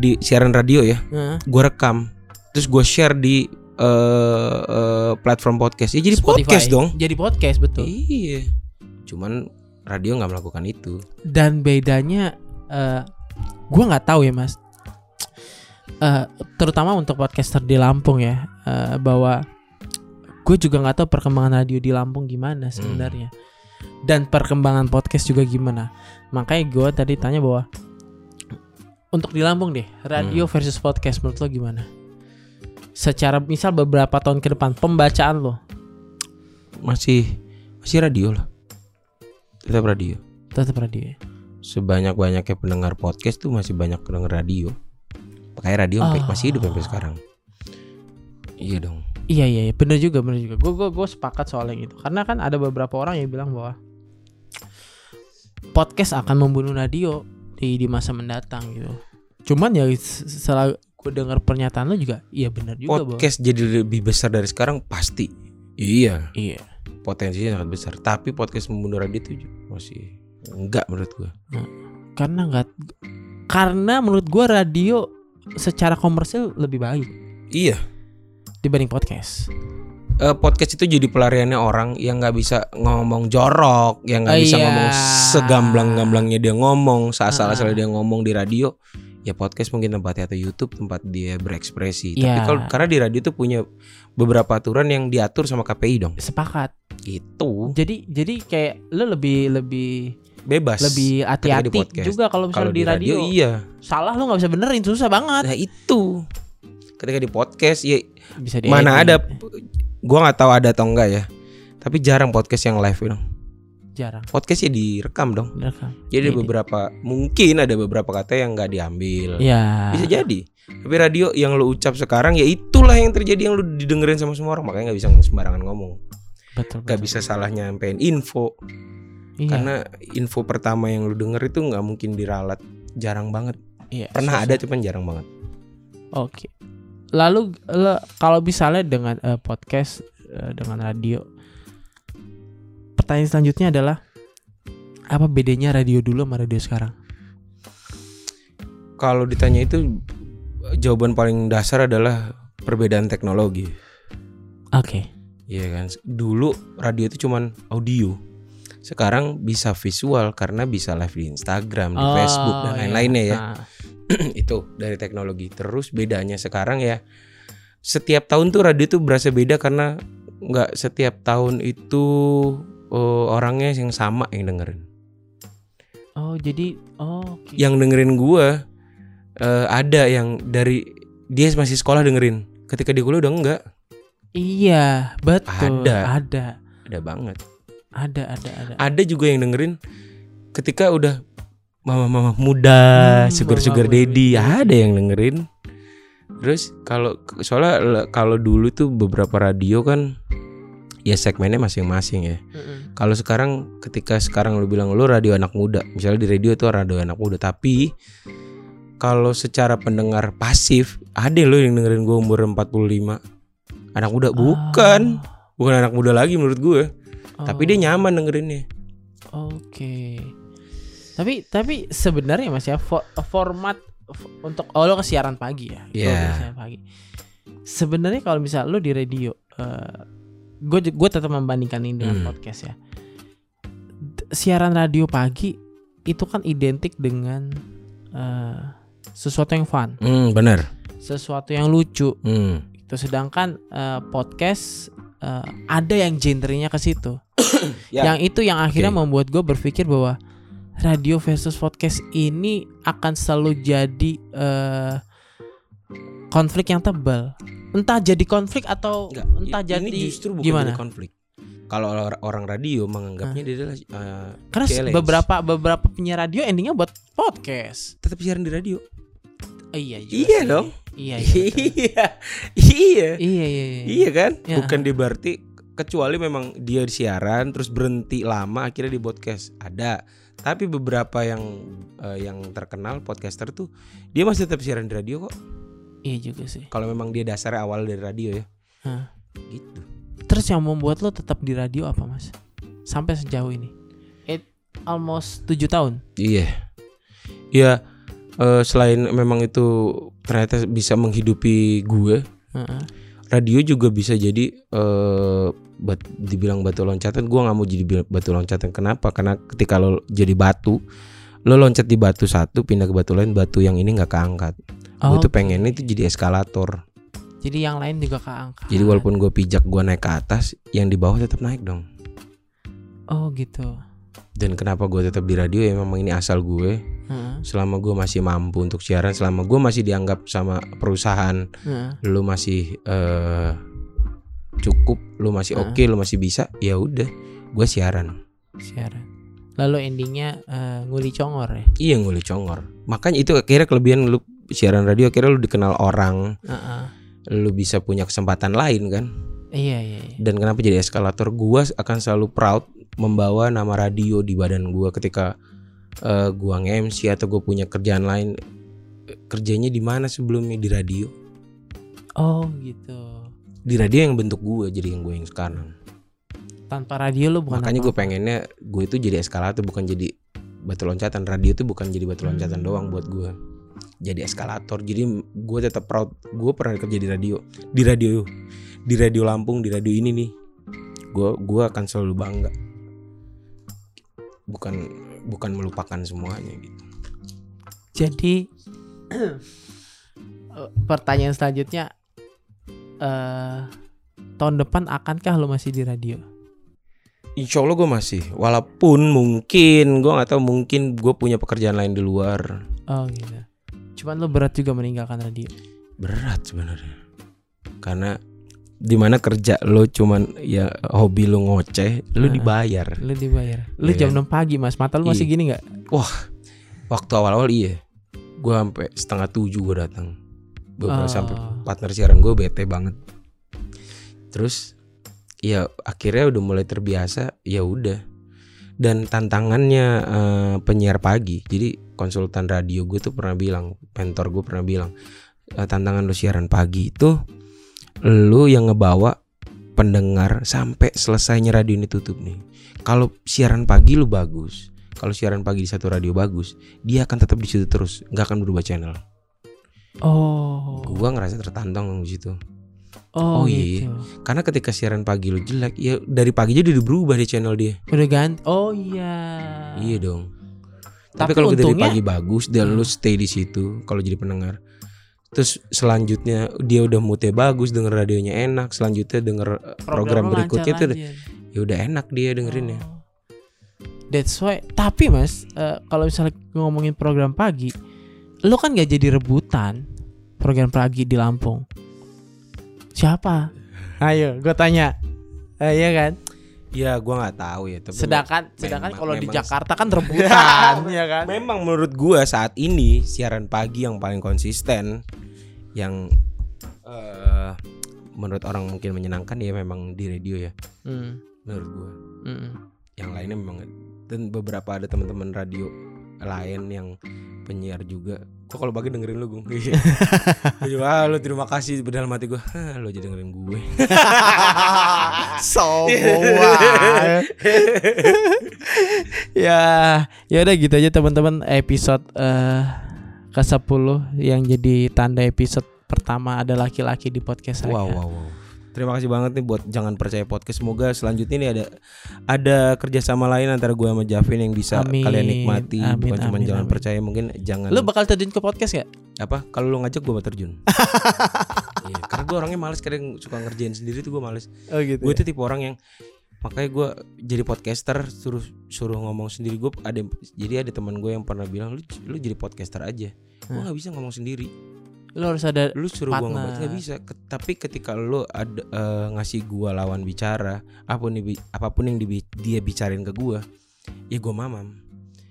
di siaran radio ya. Nah, gue rekam terus gue share di eh, eh, platform podcast. Ya jadi Spotify. podcast dong. Jadi podcast betul. Iya cuman radio nggak melakukan itu. Dan bedanya eh gue nggak tahu ya mas. Eh terutama untuk podcaster di Lampung ya eh, bahwa gue juga nggak tahu perkembangan radio di Lampung gimana sebenarnya. Dan perkembangan podcast juga gimana. Makanya gue tadi tanya bahwa untuk di Lampung deh radio versus podcast menurut lo gimana? Secara misal beberapa tahun ke depan pembacaan lo? Masih masih radio lah. Tetap radio. tetap radio ya? Sebanyak-banyaknya pendengar podcast tuh masih banyak pendengar radio. Pakai radio Ah. masih hidup sampai sekarang. Iya dong. Iya iya, iya. bener juga bener juga. Gue gue gue sepakat soal yang itu. Karena kan ada beberapa orang yang bilang bahwa podcast akan membunuh radio di di masa mendatang gitu. Cuman ya setelah gue dengar pernyataan lo juga, iya bener juga bahwa Podcast jadi lebih besar dari sekarang pasti. Iya, iya. Potensinya sangat besar. Tapi podcast membunuh radio itu masih enggak menurut gua. Karena nggak karena menurut gue radio secara komersil lebih baik Iya. dibanding podcast. Eh, podcast itu jadi pelariannya orang yang nggak bisa ngomong jorok, yang nggak bisa iya. ngomong segamblang-gamblangnya dia ngomong, Ah. seasal-asal dia ngomong di radio. Ya podcast mungkin tempatnya atau YouTube tempat dia berekspresi. Tapi Iya. kalau karena di radio tuh punya beberapa aturan yang diatur sama KPI dong. Sepakat. Itu Jadi jadi kayak lo lebih lebih bebas. lebih di hati-hati podcast. juga kalau misalnya Kalau di radio, iya. salah lo nggak bisa benerin susah banget Nah itu. Ketika di podcast ya bisa mana ada gua nggak tahu ada atau enggak ya. Tapi jarang podcast yang live dong. Jarang Podcast ya direkam dong. kan Jadi ada Ini. beberapa mungkin ada beberapa kata yang nggak diambil. ya Bisa jadi. Tapi radio yang lu ucap sekarang ya itulah yang terjadi yang lu didengerin sama semua orang makanya nggak bisa sembarangan ngomong. betul, Gak betul. bisa salah nyampein info iya, karena info pertama yang lu denger itu nggak mungkin diralat. Jarang banget. iya, Pernah susah. ada cuman jarang banget. oke lalu lo- kalau misalnya dengan eh, podcast eh, dengan radio pertanyaan selanjutnya adalah apa bedanya radio dulu sama radio sekarang Kalau ditanya itu jawaban paling dasar adalah perbedaan teknologi. oke Iya kan. Dulu radio itu cuman audio. Sekarang bisa visual karena bisa live di Instagram, di Oh, Facebook dan iya. lain-lainnya ya. Nah, itu dari teknologi. Terus bedanya sekarang ya setiap tahun tuh radio tuh berasa beda karena nggak setiap tahun itu eh, orangnya yang sama yang dengerin. oh jadi oh, oke Yang dengerin gua eh, ada yang dari dia masih sekolah dengerin. Ketika dia kuliah udah enggak. iya betul Ada. ada Ada banget. ada ada ada Ada juga yang dengerin ketika udah mama-mama muda, Hmm, sugar-sugar daddy, ada yang dengerin. Terus kalau soalnya kalau dulu tuh beberapa radio kan ya segmennya masing-masing ya. Mm-mm. Kalau sekarang ketika sekarang lu bilang lu radio anak muda, misalnya di radio tuh radio anak muda, tapi kalau secara pendengar pasif ada lo yang dengerin gue umur 45 anak muda bukan bukan anak muda lagi menurut gue Oh, tapi dia nyaman dengerinnya Oke. Tapi tapi sebenarnya Mas ya fo- format untuk oh lo ke siaran pagi ya. Iya. ke siaran pagi. Sebenarnya kalau misal lo di radio gue gue tetap membandingkan ini dengan Hmm. podcast ya. Siaran radio pagi itu kan identik dengan eh, sesuatu yang fun, hmm benar sesuatu yang lucu. hmm. Itu sedangkan eh, podcast eh, ada yang genrenya ke situ. Ya. Yang itu yang akhirnya Oke. membuat gue berpikir bahwa radio versus podcast ini akan selalu jadi eh, konflik yang tebal. Entah jadi konflik atau Enggak, entah i- jadi ini justru bukan gimana? jadi konflik kalau or- orang radio menganggapnya dia adalah eh, Karena challenge. beberapa beberapa penyiar radio endingnya buat podcast. tetap siaran di radio Oh, iya juga Iya sih. dong. Iya iya. iya iya iya iya iya. iya kan Ya. bukan dia berarti kecuali memang dia siaran terus berhenti lama akhirnya di podcast ada tapi beberapa yang eh, yang terkenal podcaster tuh dia masih tetap siaran di radio kok Iya juga sih. kalau memang dia dasarnya awal dari radio ya Hah. gitu Terus yang membuat lo tetap di radio apa mas? Sampai sejauh ini? It almost 7 tahun. Iya. Ya eh, selain memang itu ternyata bisa menghidupi gue, Heeh. radio juga bisa jadi eh bat, dibilang batu loncatan. Gue nggak mau jadi batu loncatan. Kenapa? Karena ketika lo jadi batu, lo loncat di batu satu pindah ke batu lain batu yang ini nggak keangkat gue tuh pengen itu jadi eskalator Jadi yang lain juga keangkat. jadi walaupun gue pijak gue naik ke atas yang di bawah tetap naik dong Oh gitu. dan kenapa gue tetap di radio ya memang ini asal gue Heeh. selama gue masih mampu untuk siaran selama gue masih dianggap sama perusahaan heeh. lu masih eh, cukup lu masih Heeh. oke lu masih bisa ya udah gue siaran Siaran. Lalu endingnya eh, nguli congor ya. iya nguli congor makanya itu akhirnya kelebihan lu siaran radio akhirnya lu dikenal orang Heeh. lu bisa punya kesempatan lain kan Iya iya. iya. dan kenapa jadi eskalator gua akan selalu proud membawa nama radio di badan gua ketika eh, gua nge-MC atau gue punya kerjaan lain kerjanya di mana sebelumnya di radio Oh gitu. di radio yang bentuk gua jadi yang gue yang sekarang Tanpa radio lu bukan makanya gue pengennya gue itu jadi eskalator bukan jadi batu loncatan radio itu bukan jadi batu loncatan Hmm. doang buat gue jadi eskalator. Jadi gue tetap proud. Gue pernah kerja di radio. Di radio. Di radio Lampung di radio ini nih. Gue gua akan selalu bangga. Bukan bukan melupakan semuanya gitu. Jadi pertanyaan selanjutnya eh tahun depan akankah lu masih di radio? Insya Allah gue masih. Walaupun mungkin gue nggak tahu mungkin gue punya pekerjaan lain di luar. Oh gitu. Cuman lu berat juga meninggalkan radio. berat sebenarnya karena di mana kerja lo cuman ya hobi lo ngoceh lo Heeh. dibayar Lu dibayar. Lu Iya jam 6 pagi, Mas. Mata lu masih Iya. gini nggak? waktu awal-awal iya gue sampai setengah tujuh gue datang beberapa Oh. sampai partner siaran gue bete banget terus ya akhirnya udah mulai terbiasa ya udah dan tantangannya eh, penyiar pagi. Jadi konsultan radio gue tuh pernah bilang mentor gue pernah bilang eh, tantangan lu siaran pagi itu lu yang ngebawa pendengar sampai selesainya radio ini tutup nih. Kalau siaran pagi lu bagus kalau siaran pagi di satu radio bagus dia akan tetap di situ terus nggak akan berubah channel. Oh. gua ngerasa tertantang di situ Oh, Oh, iya. gitu. karena ketika siaran pagi lu jelek ya dari pagi aja udah berubah di channel dia Udah ganti. Oh iya. iya dong Tapi tapi, kalau dari untungnya- pagi bagus dan lu Hmm. stay di situ kalau jadi pendengar terus selanjutnya dia udah moodnya bagus denger radionya enak selanjutnya denger eh, program, lu berikutnya tuh lancar-lancar. ya udah enak dia dengerinnya Oh. That's why. Tapi mas, eh, kalau misalnya ngomongin program pagi, lu kan gak jadi rebutan program pagi di Lampung. Siapa? Ayo, gue tanya. Eh, iya kan? ya gua nggak tahu ya tapi Sedangkan, sedangkan memang- kalau di Jakarta kan rebutan, ya kan? Memang menurut gua saat ini siaran pagi yang paling konsisten yang eh menurut orang mungkin menyenangkan ya memang di radio ya Hmm, menurut gua. hmm. Yang lainnya memang dan beberapa ada teman-teman radio lain yang penyiar juga. Kok kalau pagi dengerin lu gue. Wah lu terima kasih dalam hati gua. Hah, lu jadi dengerin gue. Banget. ya, ya udah gitu aja teman-teman episode eh ke 10 yang jadi tanda episode pertama ada laki-laki di podcast saya. Wow, wow, wow. Terima kasih banget nih buat jangan percaya podcast. Semoga selanjutnya nih ada ada kerjasama lain antara gue sama Javin yang bisa Amin, kalian nikmati. amin, Bukan cuma jangan amin. percaya, mungkin jangan Lu bakal terjun ke podcast gak? apa? Kalau lu ngajak gue mau terjun. Iya, karena gue orangnya males kadang suka ngerjain sendiri tuh gue males. Oh gitu. Gue tuh tipe orang yang makanya gue jadi podcaster suruh suruh ngomong sendiri gue ada jadi ada teman gue yang pernah bilang lu lu jadi podcaster aja gue nggak bisa ngomong sendiri Lu harus ada lu suruh gua Partner. ngebahas nggak bisa tapi ketika lu ada eh, ngasih gua lawan bicara apa pun dibi- apa pun yang dibi- dia bicarain ke gua ya gua mamam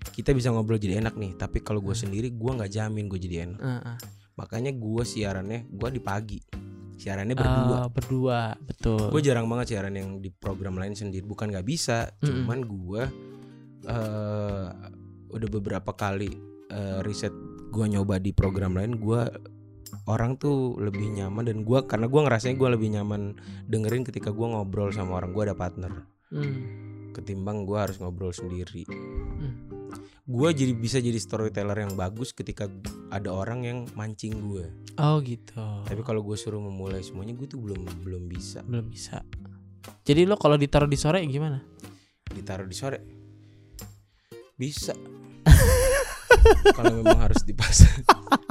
kita bisa ngobrol jadi enak nih tapi kalau gua sendiri gua nggak jamin gua jadi enak Eh, eh. makanya gua siarannya gua di pagi siarannya berdua Ah, berdua, betul. gue jarang banget siaran yang di program lain sendiri bukan nggak bisa Mm-mm. cuman gua eh udah beberapa kali eh, riset gua nyoba di program lain gua orang tuh lebih nyaman dan gua karena gua ngerasanya gua lebih nyaman dengerin ketika gua ngobrol sama orang gua ada partner Hmm. ketimbang gua harus ngobrol sendiri Hmm. gua jadi bisa jadi storyteller yang bagus ketika ada orang yang mancing gua Oh gitu. tapi kalau gue suruh memulai semuanya gue tuh belum belum bisa belum bisa. Jadi lo kalau ditaruh di sore gimana? ditaruh di sore bisa kalau memang harus dipasang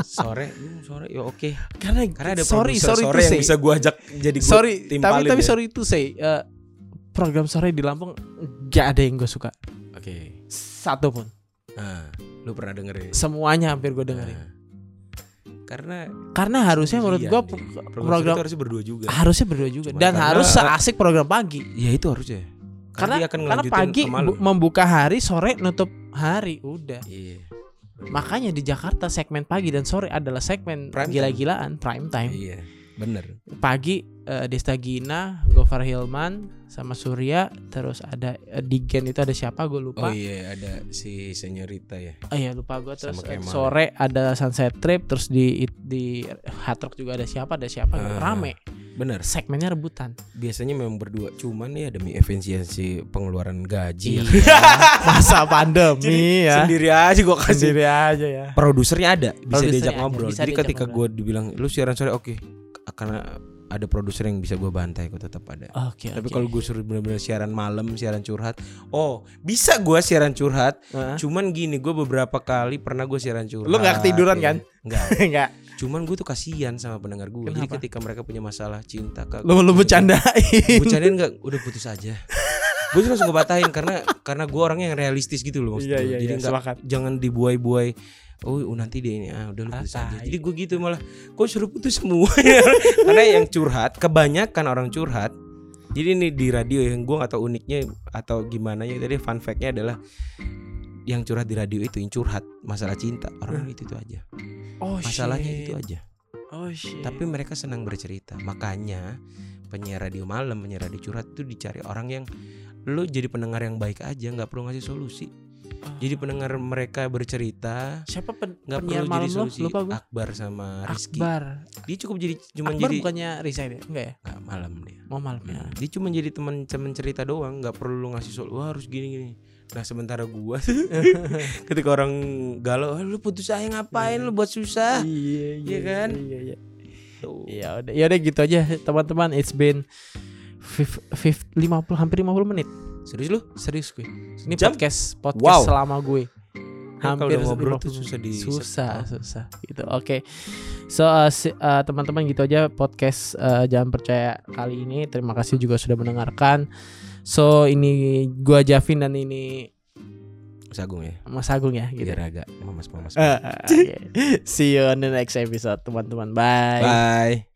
sore hmm, sore. Ya oke. Karena, karena ada sorry sorry sore yang say. bisa gua ajak jadi gua sorry tapi timpalin tapi ya. sorry to say. Eh, program sore di Lampung gak ada yang gue suka. Oke. Satu pun. Nah lu pernah dengerin? Semuanya hampir gue dengerin. Nah. karena karena harusnya menurut Iya gue nih. program, program itu harusnya berdua juga. harusnya berdua juga. Cuma dan karena- harus seasik program pagi. Ya itu harusnya. Karena dia akan karena pagi membuka hari sore nutup hari. Udah. Iya makanya di Jakarta segmen pagi dan sore adalah segmen Prime time. gila-gilaan prime time iya bener pagi eh, Desta Gina, Gofar Hilman sama Surya, terus ada eh, di Gen itu ada siapa gue oh lupa. iya ada si senyorita ya Oh iya lupa gue terus eh, Kemal. sore ada Sunset Trip terus di di Hard Rock juga ada siapa ada siapa. Ah. rame bener. Segmennya rebutan. Biasanya memang berdua. Cuman ya demi efisiensi pengeluaran gaji. Ya. Iya, masa pandemi ya. sendiri aja gua kasih. Sendiri aja ya. Produsernya ada. Bisa Produsernya diajak ada, ngobrol. bisa jadi diajak ketika ngobrol. gue dibilang lu siaran sore oke. Karena ada produser yang bisa gue bantai gue tetap ada. Oke tapi oke. kalau gue suruh bener-bener siaran malam siaran curhat oh bisa gue siaran curhat. Hah? cuman gini gue beberapa kali pernah gue siaran curhat. Lu nggak ketiduran, kan? Enggak enggak cuman gue tuh kasihan sama pendengar gue jadi ketika mereka punya masalah cinta kak lu lu bercandain. bercandain nggak? Udah putus aja. Gue sih langsung gue batahin karena karena gue orangnya yang realistis gitu loh maksud Iya, iya, jadi iya, sepakat. jangan dibuai-buai. Oh uh, nanti dia ini ah udah lu putus aja. Jadi gue gitu malah. Gue suruh putus semua karena yang curhat kebanyakan orang curhat. Jadi ini di radio yang gue tahu uniknya atau gimana ya. Tadi fun fact-nya adalah yang curhat di radio itu yang curhat masalah cinta orang itu itu aja. Oh masalahnya shit. itu aja. Oh shit. Tapi mereka senang bercerita. Makanya penyiar radio malam penyiar radio curhat itu dicari orang yang lu jadi pendengar yang baik aja nggak perlu ngasih solusi. Oh. jadi pendengar mereka bercerita siapa pen, nggak penyiar perlu malam jadi lo? solusi. Lupa gue Akbar sama Rizky. Akbar. Dia cukup jadi cuma Akbar jadi bukannya resign ya? Enggak ya? Nggak malam dia. Mau malam ya. Hmm, dia cuma jadi teman teman cerita doang nggak perlu lu ngasih solusi harus gini gini nah sementara gua ketika orang galau "Ah, lu putus saya ngapain? Lu buat susah. Iya Iya kan? iya iya. Tuh. ya udah ya udah gitu aja teman-teman. It's been fif, fif, 50 hampir 50 menit. Serius lu? Serius gue. Ini Jam? podcast podcast Wow. selama gue. Kalau hampir udah ngobrol 50 tuh susah di susah susah. Gitu oke. So uh, si- uh, teman-teman gitu aja podcast uh, jangan percaya kali ini. Terima kasih juga sudah mendengarkan so ini gua Javin dan ini Mas Agung ya? Mas Agung ya gitu. Biar agak mamas mamas Uh, okay. see you on the next episode teman-teman. Bye. Bye